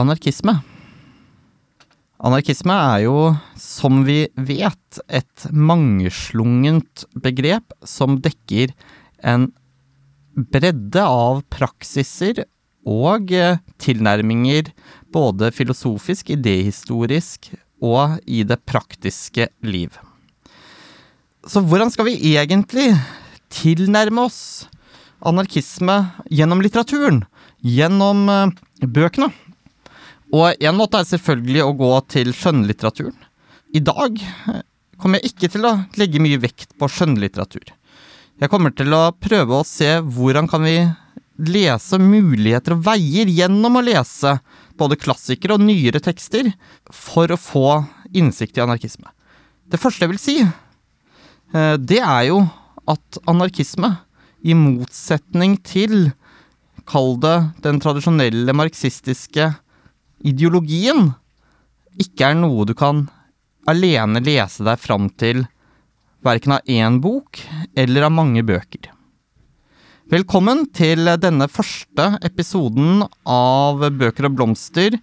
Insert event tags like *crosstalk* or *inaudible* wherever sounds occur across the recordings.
Anarkisme. Anarkisme er jo, som vi vet, et mangeslungent begrep som dekker en bredde av praksiser og eh, tilnærminger både filosofisk, idéhistorisk og i det praktiske liv. Så hvordan skal vi egentlig tilnærme oss anarkisme gjennom litteraturen? Gjennom eh, bøkene? Og en måte er selvfølgelig å gå til skjønnlitteraturen. I dag eh, kommer jeg ikke til å legge mye vekt på skjønnlitteratur. Jeg kommer til å prøve å se hvordan kan vi lese muligheter og veier gjennom å lese både klassikere og nyere tekster for å få innsikt i anarkisme. Det første jeg vil si, eh, det er jo at anarkisme, i motsetning til, kall det den tradisjonelle marxistiske ideologien, ikke er noe du kan alene lese deg fram til verken av én bok eller av mange bøker. Velkommen til denne første episoden av Bøker og blomster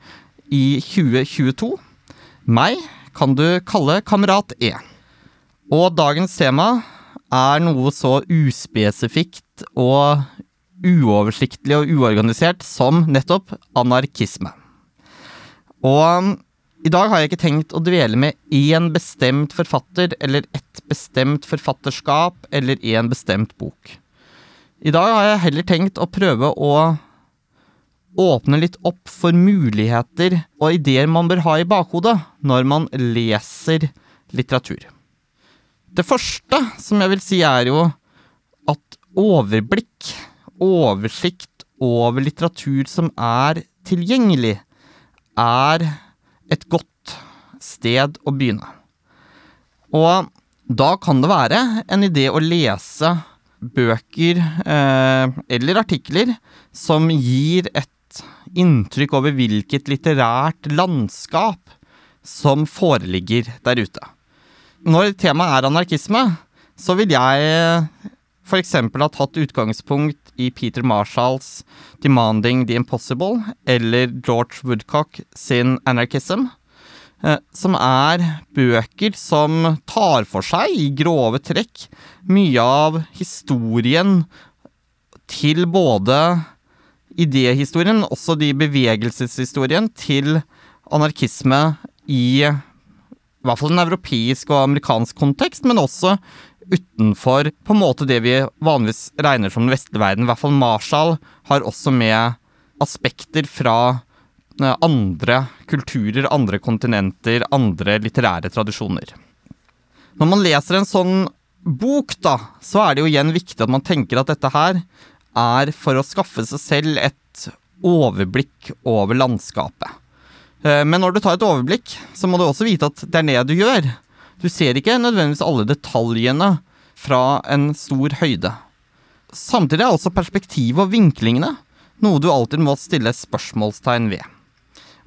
i 2022. Meg kan du kalle Kamerat E. Og dagens tema er noe så uspesifikt og uoversiktlig og uorganisert som nettopp anarkisme. Og i dag har jeg ikke tenkt å dvele med én bestemt forfatter eller et bestemt forfatterskap eller én bestemt bok. I dag har jeg heller tenkt å prøve å åpne litt opp for muligheter og ideer man bør ha i bakhodet når man leser litteratur. Det første som jeg vil si, er jo at overblikk, oversikt over litteratur som er tilgjengelig, er et godt sted å begynne. Og da kan det være en idé å lese bøker eh, eller artikler som gir et inntrykk over hvilket litterært landskap som foreligger der ute. Når temaet er anarkisme, så vil jeg f.eks. ha tatt utgangspunkt i Peter Marshalls 'Demanding the Impossible' eller George Woodcock sin 'Anarchism', eh, som er bøker som tar for seg, i grove trekk, mye av historien til både idéhistorien, også de bevegelseshistorien, til anarkisme i i hvert fall en europeisk og amerikansk kontekst, men også utenfor på en måte det vi vanligvis regner som den vestlige verden. I hvert fall Marshall har også med aspekter fra eh, andre kulturer, andre kontinenter, andre litterære tradisjoner. Når man leser en sånn bok, da, så er det jo igjen viktig at man tenker at dette her er for å skaffe seg selv et overblikk over landskapet. Eh, men når du tar et overblikk, så må du også vite at det er det du gjør. Du ser ikke nødvendigvis alle detaljene fra en stor høyde. Samtidig er altså perspektivet og vinklingene noe du alltid må stille spørsmålstegn ved.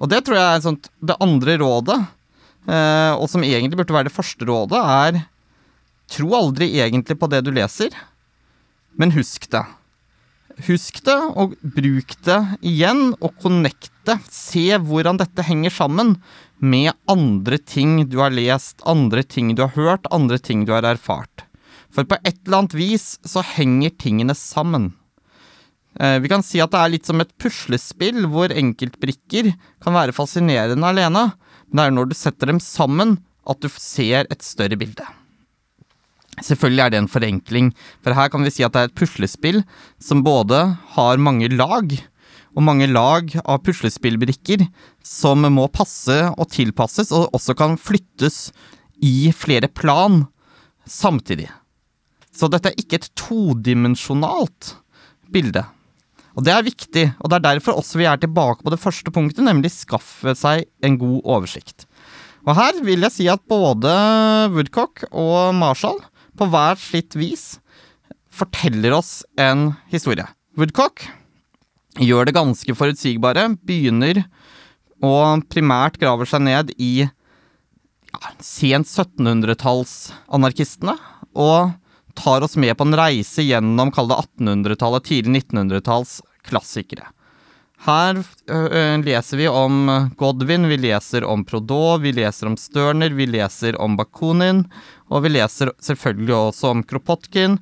Og det tror jeg er sånt, det andre rådet, eh, og som egentlig burde være det første rådet, er tro aldri egentlig på det du leser, men husk det. Husk det, og bruk det igjen, og connect det. Se hvordan dette henger sammen med andre ting du har lest, andre ting du har hørt, andre ting du har erfart. For på et eller annet vis så henger tingene sammen. Eh, vi kan si at det er litt som et puslespill hvor enkeltbrikker kan være fascinerende alene, men det er når du setter dem sammen at du ser et større bilde. Selvfølgelig er det en forenkling, for her kan vi si at det er et puslespill som både har mange lag, og mange lag av puslespillbrikker som må passe og tilpasses, og også kan flyttes i flere plan samtidig. Så dette er ikke et todimensjonalt bilde. Og det er viktig, og det er derfor også vi er tilbake på det første punktet, nemlig skaffe seg en god oversikt. Og her vil jeg si at både Woodcock og Marshall på hver sitt vis forteller oss en historie. Woodcock gjør det ganske forutsigbare, begynner og primært graver seg ned i ja, sent 1700-talls-anarkistene, og tar oss med på en reise gjennom kall det 1800-tallet, tidlig 1900-talls klassikere. Her øh, leser vi om Godwin, vi leser om Prodot, vi leser om Stirner, vi leser om Bakunin, og vi leser selvfølgelig også om Kropotkin,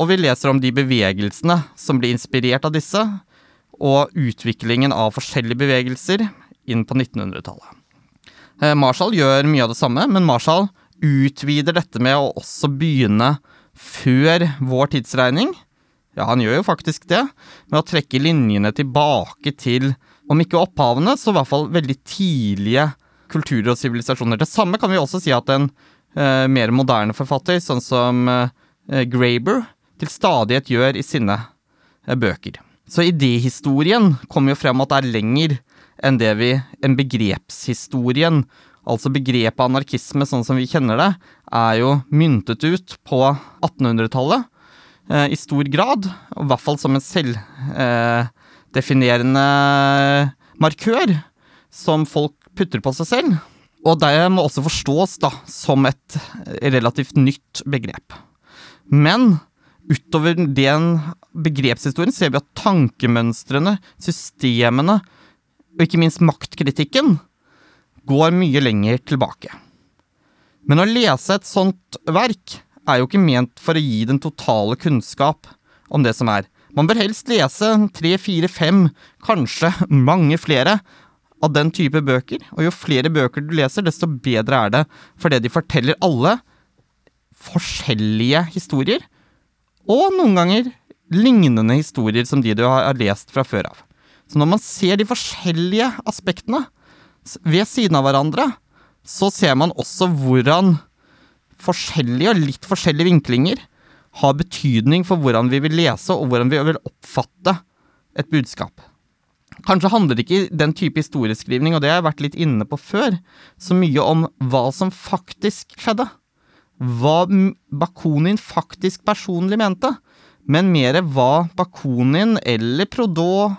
og vi leser om de bevegelsene som blir inspirert av disse, og utviklingen av forskjellige bevegelser inn på 1900-tallet. Marshall gjør mye av det samme, men Marshall utvider dette med å også begynne før vår tidsregning, ja, han gjør jo faktisk det, med å trekke linjene tilbake til, om ikke opphavene, så i hvert fall veldig tidlige kulturer og sivilisasjoner. Det samme kan vi også si at en eh, mer moderne forfatter, sånn som eh, Graber, til stadighet gjør i sine eh, bøker. Så idéhistorien kommer jo frem at det er lenger enn det vi enn begrepshistorien. Altså begrepet anarkisme sånn som vi kjenner det, er jo myntet ut på 1800-tallet eh, i stor grad, i hvert fall som en selvdefinerende eh, markør som folk putter på seg selv. Og det må også forstås da som et relativt nytt begrep. Men utover den begrepshistorien ser vi at tankemønstrene, systemene og ikke minst maktkritikken går mye lenger tilbake. Men å lese et sånt verk er jo ikke ment for å gi den totale kunnskap om det som er. Man bør helst lese tre, fire, fem, kanskje mange flere av den type bøker, og jo flere bøker du leser, desto bedre er det, fordi de forteller alle forskjellige historier, og noen ganger lignende historier som de du har lest fra før av. Så når man ser de forskjellige aspektene ved siden av hverandre, så ser man også hvordan forskjellige og litt forskjellige vinklinger har betydning for hvordan vi vil lese og hvordan vi vil oppfatte et budskap. Kanskje handler det ikke den type historieskrivning, og det har jeg vært litt inne på før, så mye om hva som faktisk skjedde. Hva Bakunin faktisk personlig mente, men mer hva Bakunin eller Prodot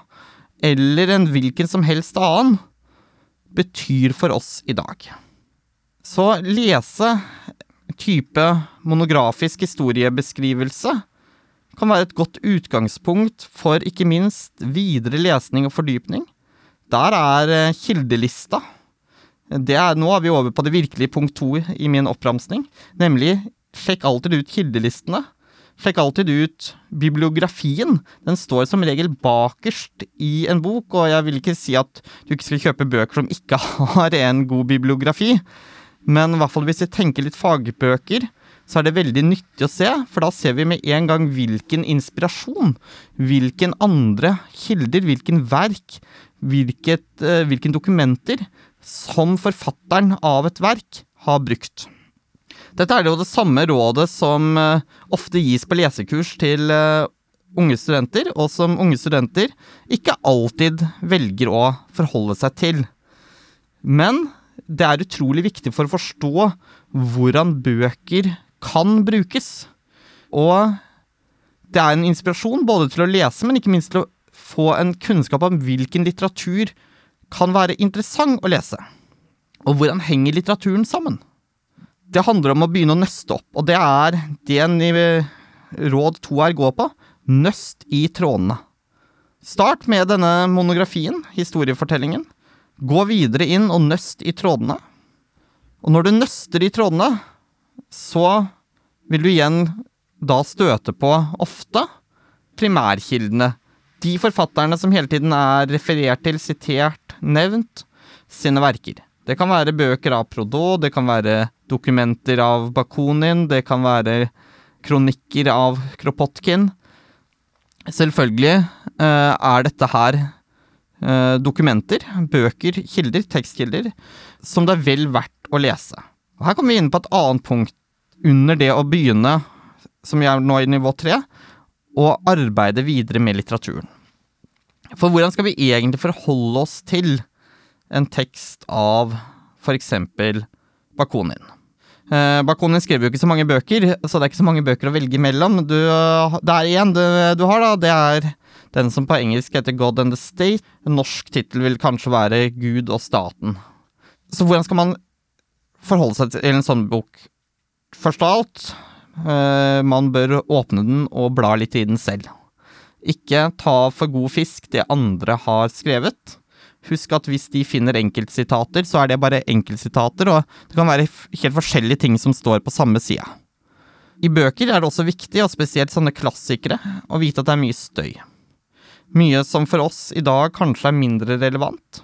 eller en hvilken som helst annen betyr for oss i dag. Så lese type monografisk historiebeskrivelse kan være et godt utgangspunkt for ikke minst videre lesning og fordypning. Der er eh, kildelista. Er, nå er vi over på det virkelige punkt to i min oppramsning, nemlig sjekk alltid ut kildelistene. Sjekk alltid ut bibliografien. Den står som regel bakerst i en bok, og jeg vil ikke si at du ikke skal kjøpe bøker som ikke *laughs* har en god bibliografi. Men i hvert fall hvis vi tenker litt fagbøker, så er det veldig nyttig å se, for da ser vi med en gang hvilken inspirasjon, hvilken andre kilder, hvilken verk, hvilket, uh, hvilken dokumenter som forfatteren av et verk har brukt. Dette er jo det samme rådet som uh, ofte gis på lesekurs til uh, unge studenter, og som unge studenter ikke alltid velger å forholde seg til. Men det er utrolig viktig for å forstå hvordan bøker kan brukes. Og det er en inspirasjon både til å lese, men ikke minst til å få en kunnskap om hvilken litteratur kan være interessant å lese. Og hvordan henger litteraturen sammen? Det handler om å begynne å nøste opp, og det er det råd to her går på. Nøst i trådene. Start med denne monografien, historiefortellingen. Gå videre inn og nøst i trådene. Og når du nøster i trådene, så vil du igjen da støte på, ofte, primærkildene. De forfatterne som hele tiden er referert til, sitert, nevnt, sine verker. Det kan være bøker av Prodot, det kan være dokumenter av Bakunin, det kan være kronikker av Kropotkin. Selvfølgelig eh, er dette her eh, dokumenter, bøker, kilder, tekstkilder, som det er vel verdt å lese. Og her kommer vi inn på et annet punkt under det å begynne, som jeg er nå i nivå tre, å arbeide videre med litteraturen. For hvordan skal vi egentlig forholde oss til en tekst av for eksempel Bakunin? Eh, Bakunin skrev jo ikke så mange bøker, så det er ikke så mange bøker å velge mellom. Du, det er én du, du, har, da. Det er den som på engelsk heter God and the State. En norsk tittel vil kanskje være Gud og staten. Så hvordan skal man forholde seg til en sånn bok? Først av alt, eh, man bør åpne den og bla litt i den selv. Ikke ta for god fisk det andre har skrevet. Husk at hvis de finner enkeltsitater, så er det bare enkeltsitater, og det kan være helt forskjellige ting som står på samme side. I bøker er det også viktig, og spesielt sånne klassikere, å vite at det er mye støy. Mye som for oss i dag kanskje er mindre relevant.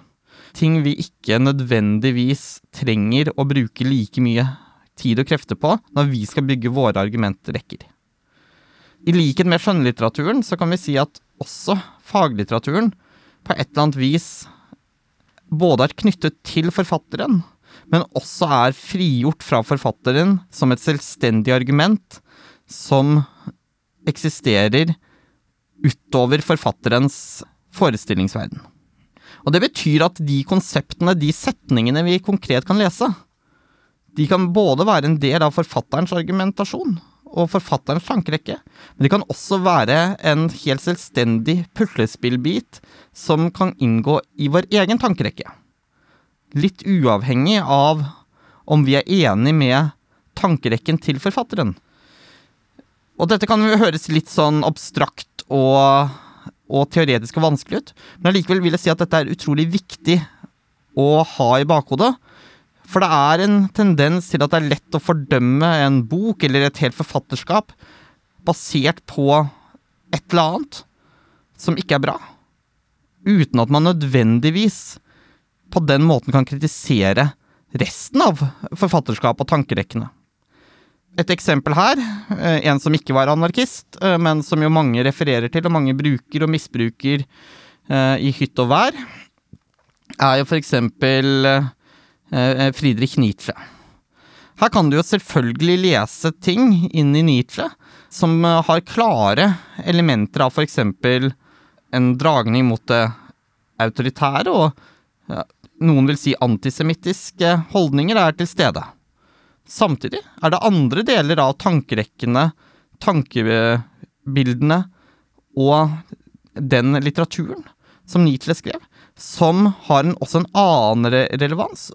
Ting vi ikke nødvendigvis trenger å bruke like mye tid og krefter på når vi skal bygge våre argumentrekker. I likhet med skjønnlitteraturen så kan vi si at også faglitteraturen på et eller annet vis både er knyttet til forfatteren, men også er frigjort fra forfatteren som et selvstendig argument som eksisterer utover forfatterens forestillingsverden. Og det betyr at de konseptene, de setningene vi konkret kan lese, de kan både være en del av forfatterens argumentasjon og forfatterens tankerekke, men det kan også være en helt selvstendig puslespillbit som kan inngå i vår egen tankerekke. Litt uavhengig av om vi er enig med tankerekken til forfatteren. Og dette kan høres litt sånn abstrakt og, og teoretisk og vanskelig ut, men allikevel vil jeg si at dette er utrolig viktig å ha i bakhodet. For det er en tendens til at det er lett å fordømme en bok eller et helt forfatterskap basert på et eller annet som ikke er bra, uten at man nødvendigvis på den måten kan kritisere resten av forfatterskapet og tankerekkene. Et eksempel her, eh, en som ikke var anarkist, eh, men som jo mange refererer til, og mange bruker og misbruker eh, i hytt og vær, er jo for eksempel Friedrich Nietzsche. Her kan du jo selvfølgelig lese ting inn i Nietzsche som har klare elementer av eksempel en dragning mot det autoritære, og noen vil si antisemittiske holdninger er til stede. Samtidig er det andre deler av tankerekkene, tankebildene og den litteraturen som Nietzsche skrev, som har en, også en annen relevans,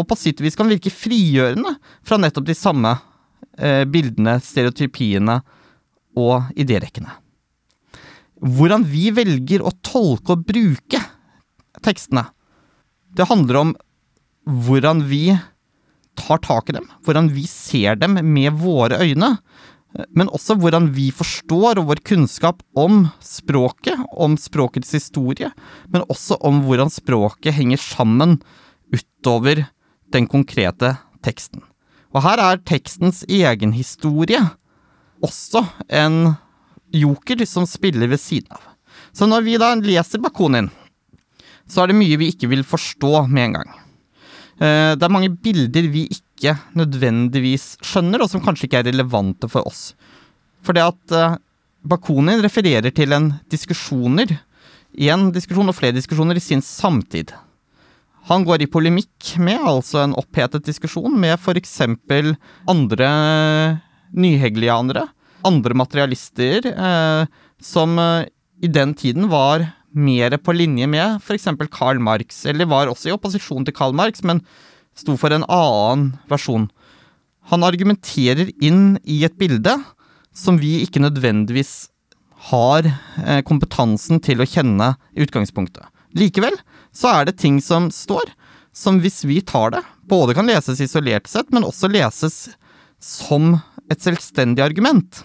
og på sitt vis kan virke frigjørende fra nettopp de samme eh, bildene, stereotypiene og idérekkene. Hvordan vi velger å tolke og bruke tekstene, det handler om hvordan vi tar tak i dem, hvordan vi ser dem med våre øyne, men også hvordan vi forstår og vår kunnskap om språket, om språkets historie, men også om hvordan språket henger sammen utover den konkrete teksten. Og her er tekstens egen historie også en joker som spiller ved siden av. Så når vi da leser Bakunin, så er det mye vi ikke vil forstå med en gang. Eh, det er mange bilder vi ikke nødvendigvis skjønner, og som kanskje ikke er relevante for oss. For det at eh, Bakunin refererer til en diskusjoner, én diskusjon og flere diskusjoner i sin samtid. Han går i polemikk med, altså en opphetet diskusjon, med f.eks. andre nyhegelianere, andre materialister, eh, som eh, i den tiden var mer på linje med f.eks. Karl Marx, eller var også i opposisjon til Karl Marx, men sto for en annen versjon. Han argumenterer inn i et bilde som vi ikke nødvendigvis har eh, kompetansen til å kjenne i utgangspunktet. Likevel så er det ting som står, som hvis vi tar det, både kan leses isolert sett, men også leses som et selvstendig argument.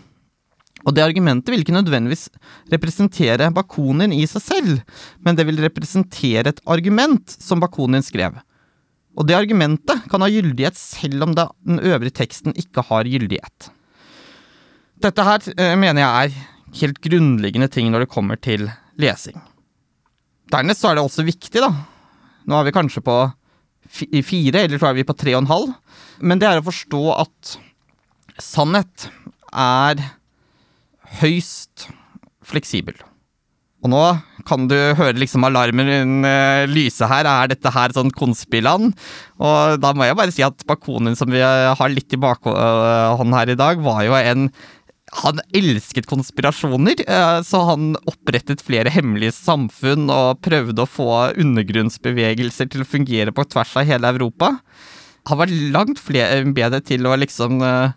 Og det argumentet vil ikke nødvendigvis representere Bakunin i seg selv, men det vil representere et argument som Bakunin skrev. Og det argumentet kan ha gyldighet selv om den øvrige teksten ikke har gyldighet. Dette her eh, mener jeg er helt grunnleggende ting når det kommer til lesing. Dernest så er det også viktig, da. Nå er vi kanskje på fire, eller så er vi på tre og en halv. Men det er å forstå at sannhet er høyst fleksibel. Og nå kan du høre liksom alarmen uh, lyse her. Er dette her sånn konspiland? Og da må jeg bare si at Bakonen som vi har litt i bakhånd her i dag, var jo en han elsket konspirasjoner, eh, så han opprettet flere hemmelige samfunn og prøvde å få undergrunnsbevegelser til å fungere på tvers av hele Europa. Han var langt flere, bedre til å liksom eh,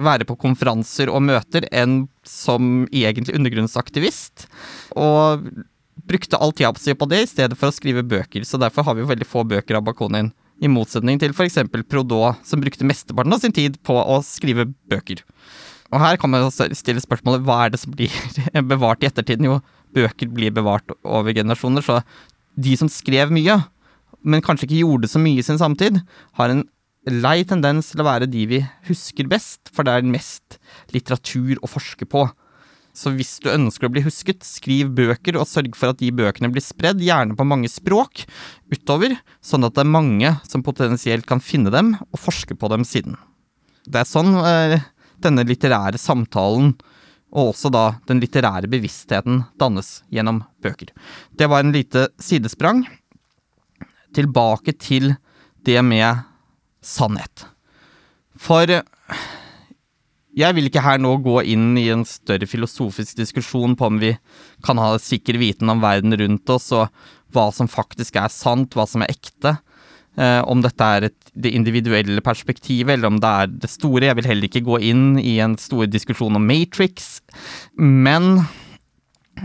være på konferanser og møter enn som egentlig undergrunnsaktivist. Og brukte all tida si på det i stedet for å skrive bøker, så derfor har vi veldig få bøker av Bakunin. I motsetning til f.eks. Prodot, som brukte mesteparten av sin tid på å skrive bøker. Og her kan man stille spørsmålet hva er det som blir *laughs* bevart i ettertiden? Jo, bøker blir bevart over generasjoner, så de som skrev mye, men kanskje ikke gjorde så mye i sin samtid, har en lei tendens til å være de vi husker best, for det er mest litteratur å forske på. Så hvis du ønsker å bli husket, skriv bøker og sørg for at de bøkene blir spredd, gjerne på mange språk, utover, sånn at det er mange som potensielt kan finne dem og forske på dem siden. Det er sånn eh, denne litterære samtalen og også da den litterære bevisstheten dannes gjennom bøker. Det var en lite sidesprang. Tilbake til det med sannhet. For jeg vil ikke her nå gå inn i en større filosofisk diskusjon på om vi kan ha sikker viten om verden rundt oss, og hva som faktisk er sant, hva som er ekte. Eh, om dette er et, det individuelle perspektivet, eller om det er det store. Jeg vil heller ikke gå inn i en stor diskusjon om Matrix, men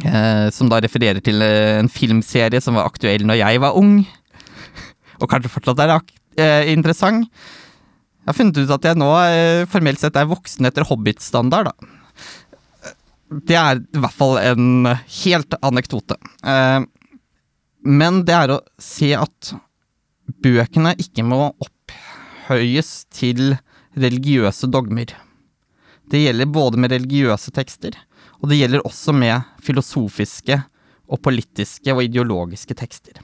eh, Som da refererer til eh, en filmserie som var aktuell når jeg var ung, *laughs* og kanskje fortsatt er eh, interessant. Jeg har funnet ut at jeg nå eh, formelt sett er voksen etter Hobbit-standard, da. Det er i hvert fall en helt anekdote. Eh, men det er å se at bøkene ikke må opphøyes til religiøse dogmer. Det gjelder både med religiøse tekster, og det gjelder også med filosofiske og politiske og ideologiske tekster.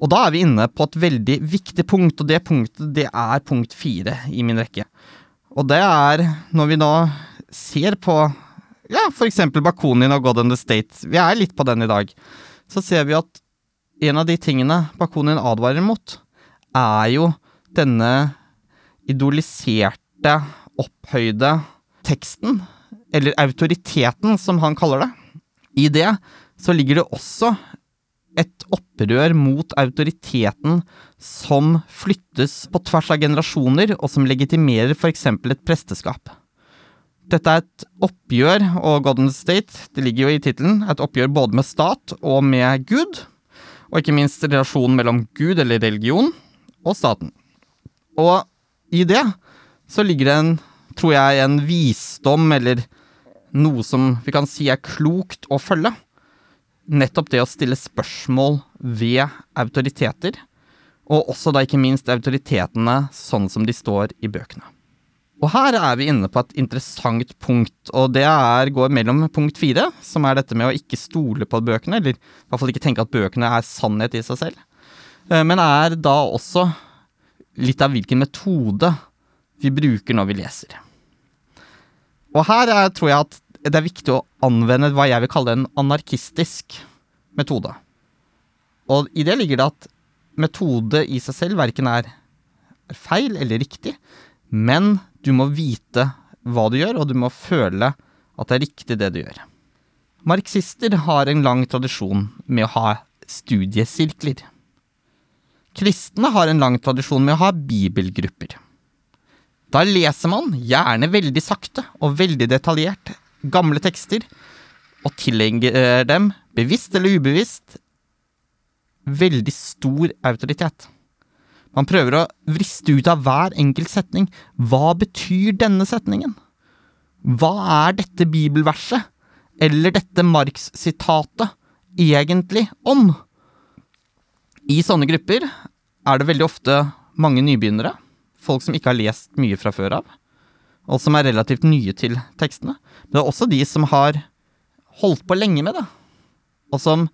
Og da er vi inne på et veldig viktig punkt, og det punktet det er punkt fire i min rekke. Og det er når vi da ser på ja, eksempel Bakunin og God and the State, vi er litt på den i dag, så ser vi at en av de tingene Bakunin advarer mot, er jo denne idoliserte, opphøyde teksten, eller autoriteten, som han kaller det. I det så ligger det også et opprør mot autoriteten som flyttes på tvers av generasjoner, og som legitimerer f.eks. et presteskap. Dette er et oppgjør, og God and State, det ligger jo i tittelen, et oppgjør både med stat og med Gud, og ikke minst relasjonen mellom Gud, eller religion, og staten. Og i det så ligger det en, tror jeg, en visdom, eller noe som vi kan si er klokt å følge nettopp det å stille spørsmål ved autoriteter, og også da ikke minst autoritetene sånn som de står i bøkene. Og her er vi inne på et interessant punkt, og det er, går mellom punkt fire, som er dette med å ikke stole på bøkene, eller i hvert fall ikke tenke at bøkene er sannhet i seg selv, eh, men er da også litt av hvilken metode vi bruker når vi leser. Og her er, tror jeg at det er viktig å anvende hva jeg vil kalle en anarkistisk metode. Og i det ligger det at metode i seg selv verken er feil eller riktig, men du må vite hva du gjør, og du må føle at det er riktig det du gjør. Marxister har en lang tradisjon med å ha studiesirkler. Kristne har en lang tradisjon med å ha bibelgrupper. Da leser man, gjerne veldig sakte og veldig detaljert, gamle tekster og tilhenger dem, bevisst eller ubevisst, veldig stor autoritet. Man prøver å vriste ut av hver enkelt setning. Hva betyr denne setningen? Hva er dette bibelverset, eller dette Marx-sitatet, egentlig om? I sånne grupper er det veldig ofte mange nybegynnere, folk som ikke har lest mye fra før av, og som er relativt nye til tekstene. Men det er også de som har holdt på lenge med det, og som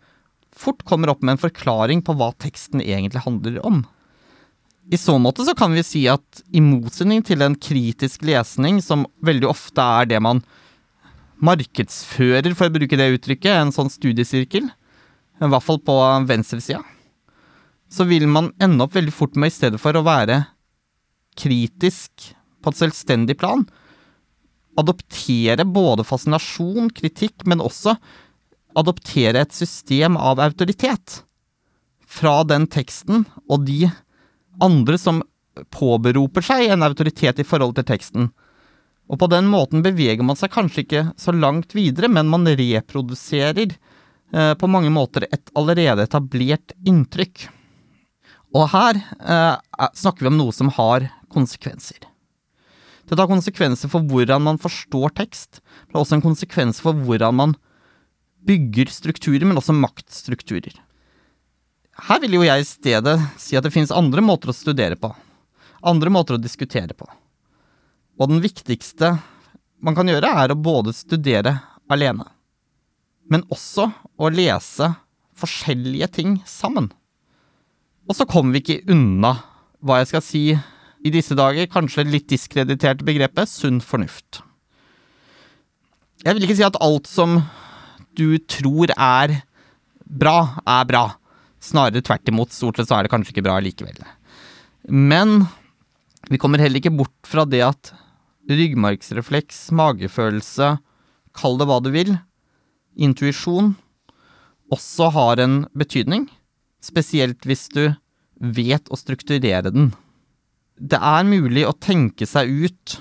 fort kommer opp med en forklaring på hva teksten egentlig handler om. I så måte så kan vi si at i motsetning til en kritisk lesning, som veldig ofte er det man markedsfører, for å bruke det uttrykket, en sånn studiesirkel, i hvert fall på venstresida, så vil man ende opp veldig fort med, i stedet for å være kritisk på et selvstendig plan, adoptere både fascinasjon, kritikk, men også adoptere et system av autoritet fra den teksten og de andre som påberoper seg en autoritet i forhold til teksten, Og på den måten beveger man seg kanskje ikke så langt videre, men man reproduserer eh, på mange måter et allerede etablert inntrykk. Og her eh, snakker vi om noe som har konsekvenser. Dette har konsekvenser for hvordan man forstår tekst. Det har også en konsekvens for hvordan man bygger strukturer, men også maktstrukturer. Her vil jo jeg i stedet si at det finnes andre måter å studere på. Andre måter å diskutere på. Og den viktigste man kan gjøre, er å både studere alene, men også å lese forskjellige ting sammen. Og så kommer vi ikke unna hva jeg skal si i disse dager, kanskje litt diskrediterte begrepet sunn fornuft. Jeg vil ikke si at alt som du tror er bra, er bra. Snarere tvert imot, stort sett så er det kanskje ikke bra likevel. Men vi kommer heller ikke bort fra det at ryggmargsrefleks, magefølelse, kall det hva du vil, intuisjon, også har en betydning, spesielt hvis du vet å strukturere den. Det er mulig å tenke seg ut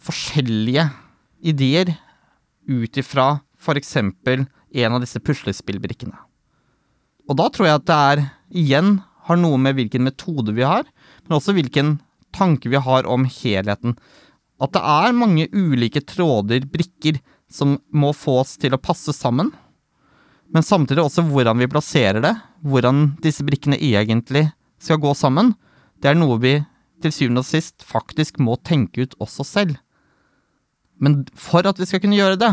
forskjellige ideer ut ifra f.eks. en av disse puslespillbrikkene. Og da tror jeg at det er, igjen, har noe med hvilken metode vi har, men også hvilken tanke vi har om helheten at det er mange ulike tråder, brikker, som må få oss til å passe sammen. Men samtidig også hvordan vi plasserer det, hvordan disse brikkene egentlig skal gå sammen. Det er noe vi til syvende og sist faktisk må tenke ut også selv. Men for at vi skal kunne gjøre det,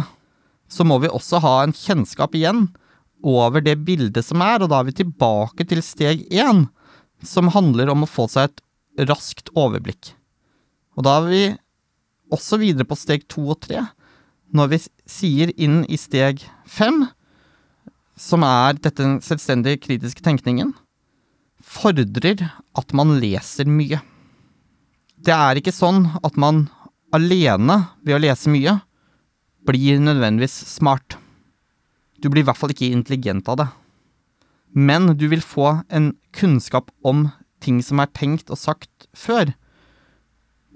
så må vi også ha en kjennskap igjen over det bildet som er, og da er vi tilbake til steg én, som handler om å få seg et raskt overblikk. Og da er vi også videre på steg to og tre. Når vi sier inn i steg fem, som er dette selvstendige kritiske tenkningen, fordrer at man leser mye. Det er ikke sånn at man alene, ved å lese mye, blir nødvendigvis smart. Du blir i hvert fall ikke intelligent av det. Men du vil få en kunnskap om ting som er tenkt og sagt før.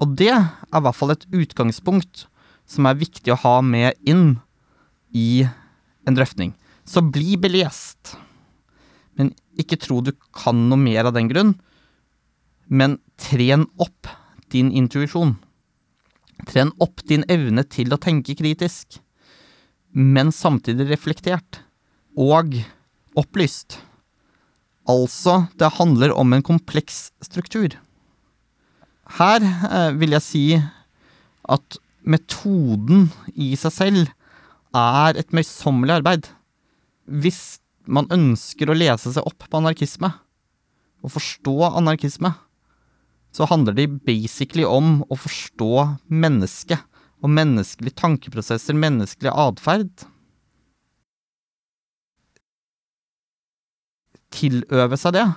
Og det er i hvert fall et utgangspunkt som er viktig å ha med inn i en drøftning. Så bli belest. Men ikke tro du kan noe mer av den grunn. Men tren opp din intuisjon. Tren opp din evne til å tenke kritisk, men samtidig reflektert. Og opplyst. Altså, det handler om en kompleks struktur. Her eh, vil jeg si at metoden i seg selv er et møysommelig arbeid. Hvis man ønsker å lese seg opp på anarkisme, og forstå anarkisme, så handler det basically om å forstå mennesket og menneskelige tankeprosesser, menneskelig atferd. Tiløve seg det,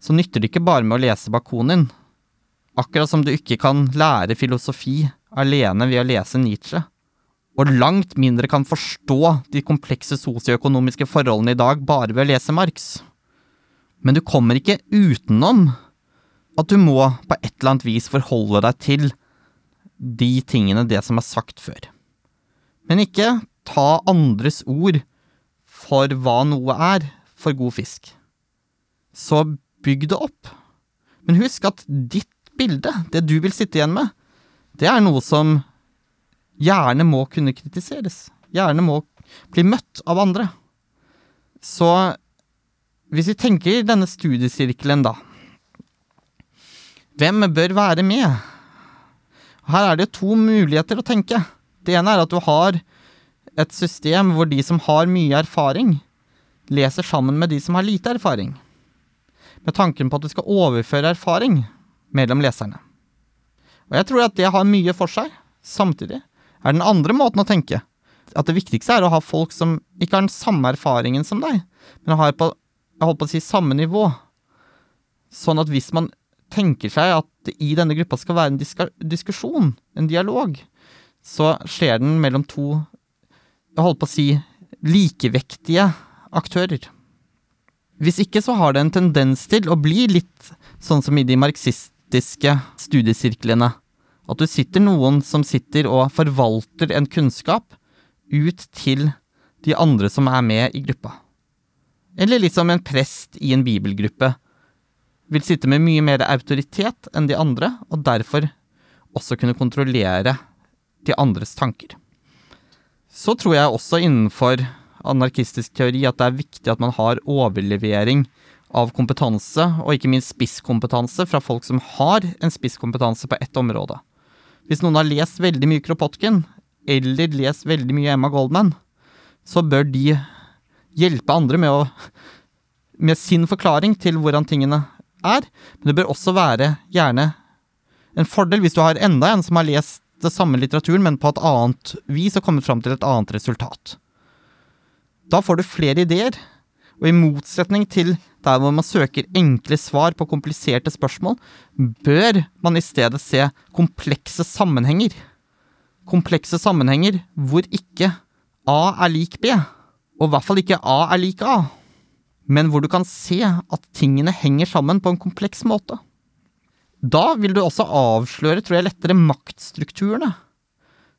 så nytter det ikke bare med å lese Bakunin. Akkurat som du ikke kan lære filosofi alene ved å lese Nietzsche, og langt mindre kan forstå de komplekse sosioøkonomiske forholdene i dag bare ved å lese Marx. Men du kommer ikke utenom at du må på et eller annet vis forholde deg til de tingene, det som er sagt før. Men ikke ta andres ord for hva noe er, for god fisk. Så bygg det opp. Men husk at ditt bilde, det du vil sitte igjen med, det er noe som gjerne må kunne kritiseres. Gjerne må bli møtt av andre. Så hvis vi tenker denne studiesirkelen, da Hvem bør være med? Her er det to muligheter å tenke. Det ene er at du har et system hvor de som har mye erfaring, leser sammen med de som har lite erfaring. Med tanken på at du skal overføre erfaring mellom leserne. Og jeg tror at det har mye for seg. Samtidig er den andre måten å tenke at det viktigste er å ha folk som ikke har den samme erfaringen som deg, men har på, jeg holdt på å si samme nivå. Sånn at hvis man tenker seg at det i denne gruppa skal være en diska, diskusjon, en dialog, så skjer den mellom to, jeg holdt på å si, likevektige aktører. Hvis ikke så har det en tendens til å bli litt sånn som i de marxist marxistiske studiesirklene. At du sitter noen som sitter og forvalter en kunnskap ut til de andre som er med i gruppa. Eller litt som en prest i en bibelgruppe vil sitte med mye mer autoritet enn de andre, og derfor også kunne kontrollere de andres tanker. Så tror jeg også innenfor anarkistisk teori at det er viktig at man har overlevering av kompetanse, og ikke minst spisskompetanse, fra folk som har en spisskompetanse på ett område. Hvis noen har lest veldig mye Kropotkin, eller lest veldig mye Emma Goldman, så bør de hjelpe andre med, å, med sin forklaring til hvordan tingene er. Men det bør også være gjerne en fordel hvis du har enda en som har lest det samme litteraturen, men på et annet vis og kommet fram til et annet resultat. Da får du flere ideer, og i motsetning til der hvor man søker enkle svar på kompliserte spørsmål, bør man i stedet se komplekse sammenhenger. Komplekse sammenhenger hvor ikke A er lik B, og i hvert fall ikke A er lik A, men hvor du kan se at tingene henger sammen på en kompleks måte. Da vil du også avsløre, tror jeg, lettere maktstrukturene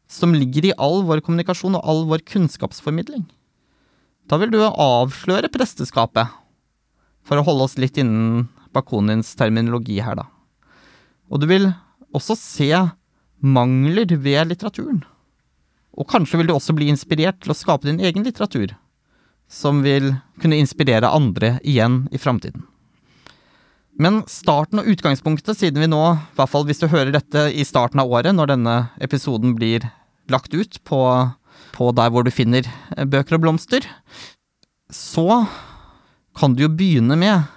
som ligger i all vår kommunikasjon og all vår kunnskapsformidling. Da vil du avsløre presteskapet, for å holde oss litt innen Bakonins terminologi her, da. Og du vil også se mangler ved litteraturen. Og kanskje vil du også bli inspirert til å skape din egen litteratur, som vil kunne inspirere andre igjen i framtiden. Men starten og utgangspunktet, siden vi nå, i hvert fall hvis du hører dette i starten av året, når denne episoden blir lagt ut på, på der hvor du finner bøker og blomster, så kan du jo begynne med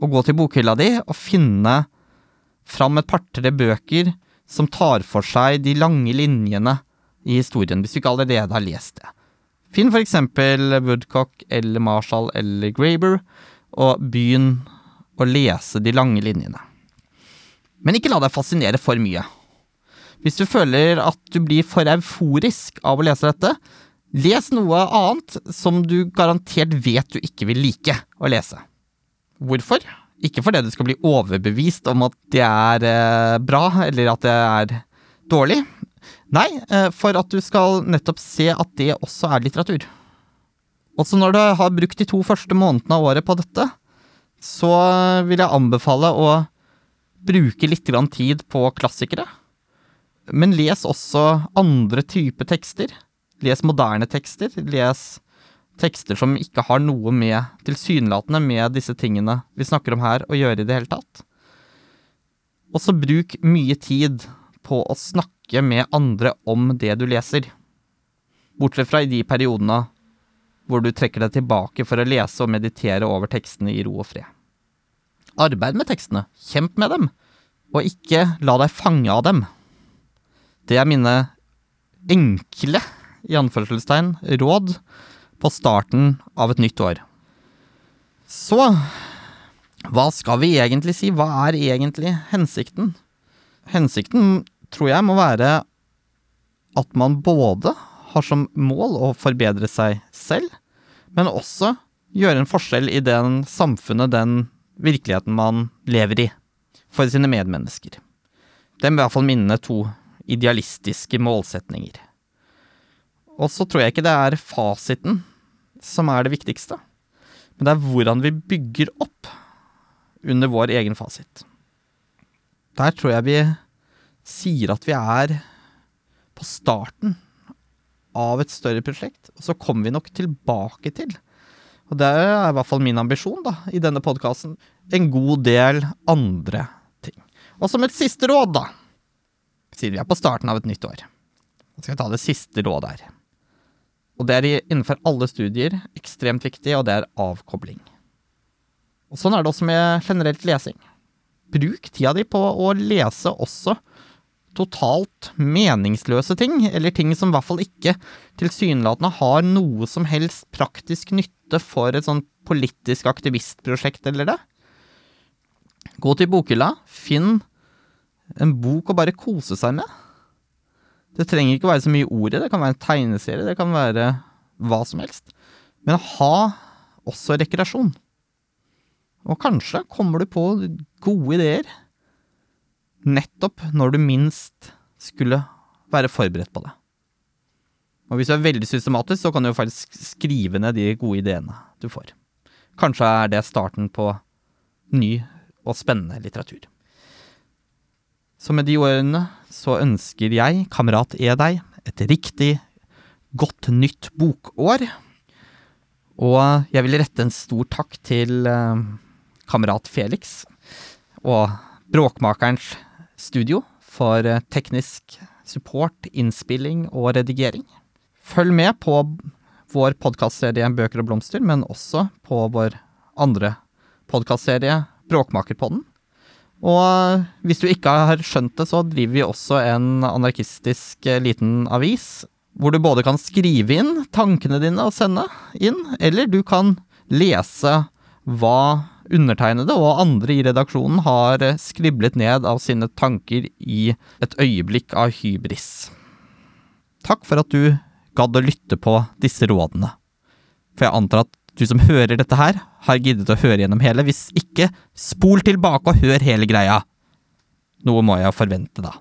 å gå til bokhylla di og finne fram et par-tre bøker som tar for seg de lange linjene i historien, hvis du ikke allerede har lest det. Finn eksempel Woodcock eller Marshall eller Graber, og begynn å lese de lange linjene. Men ikke la deg fascinere for mye. Hvis du føler at du blir for euforisk av å lese dette, les noe annet som du garantert vet du ikke vil like å lese. Hvorfor? Ikke fordi du skal bli overbevist om at det er eh, bra, eller at det er dårlig, Nei, eh, for at du skal nettopp se at det også er litteratur. Også når du har brukt de to første månedene av året på dette, så vil jeg anbefale å bruke litt tid på klassikere. Men les også andre typer tekster. Les moderne tekster. Les tekster som ikke har noe med, tilsynelatende med disse tingene vi snakker om her, å gjøre i det hele tatt. Og så bruk mye tid på å snakke snakke med andre om det du leser. Bortsett fra i de periodene hvor du trekker deg tilbake for å lese og meditere over tekstene i ro og fred. Arbeid med tekstene, kjemp med dem, og ikke la deg fange av dem. Det er mine enkle, i anførselstegn, råd på starten av et nytt år. Så hva skal vi egentlig si? Hva er egentlig hensikten? Hensikten tror jeg må være at man både har som mål å forbedre seg selv, men også gjøre en forskjell i den samfunnet, den virkeligheten man lever i, for sine medmennesker. Det må i hvert fall minne to idealistiske målsetninger. Og så tror jeg ikke det er fasiten som er det viktigste, men det er hvordan vi bygger opp under vår egen fasit. Der tror jeg vi sier at vi er på starten av et større prosjekt, og så kommer vi nok tilbake til, og det er i hvert fall min ambisjon da, i denne podkasten, en god del andre ting. Og som et siste råd, da, siden vi er på starten av et nytt år, så skal jeg ta det siste rådet her. Og det er innenfor alle studier ekstremt viktig, og det er avkobling. Og sånn er det også med generelt lesing. Bruk tida di på å lese også totalt meningsløse ting, eller ting som i hvert fall ikke tilsynelatende har noe som helst praktisk nytte for et sånn politisk aktivistprosjekt eller det. Gå til bokhylla, finn en bok å bare kose seg med. Det trenger ikke være så mye ord i det, kan være en tegneserie, det kan være hva som helst. Men ha også rekreasjon. Og kanskje kommer du på gode ideer nettopp når du minst skulle være forberedt på det. Og hvis du er veldig systematisk, så kan du jo faktisk skrive ned de gode ideene du får. Kanskje er det starten på ny og spennende litteratur. Så med de ordene så ønsker jeg, kamerat E deg, et riktig godt nytt bokår. Og jeg vil rette en stor takk til eh, kamerat Felix og Bråkmakerens studio for eh, teknisk support, innspilling og redigering. Følg med på vår podkastserie Bøker og blomster, men også på vår andre podkastserie Bråkmakerpodden. Og hvis du ikke har skjønt det, så driver vi også en anarkistisk eh, liten avis, hvor du både kan skrive inn tankene dine og sende inn, eller du kan lese hva undertegnede og andre i redaksjonen har eh, skriblet ned av sine tanker i et øyeblikk av hybris. Takk for at du gadd å lytte på disse rådene. For jeg antar at du som hører dette her, har giddet å høre gjennom hele. Hvis ikke, spol tilbake og hør hele greia. Noe må jeg forvente, da.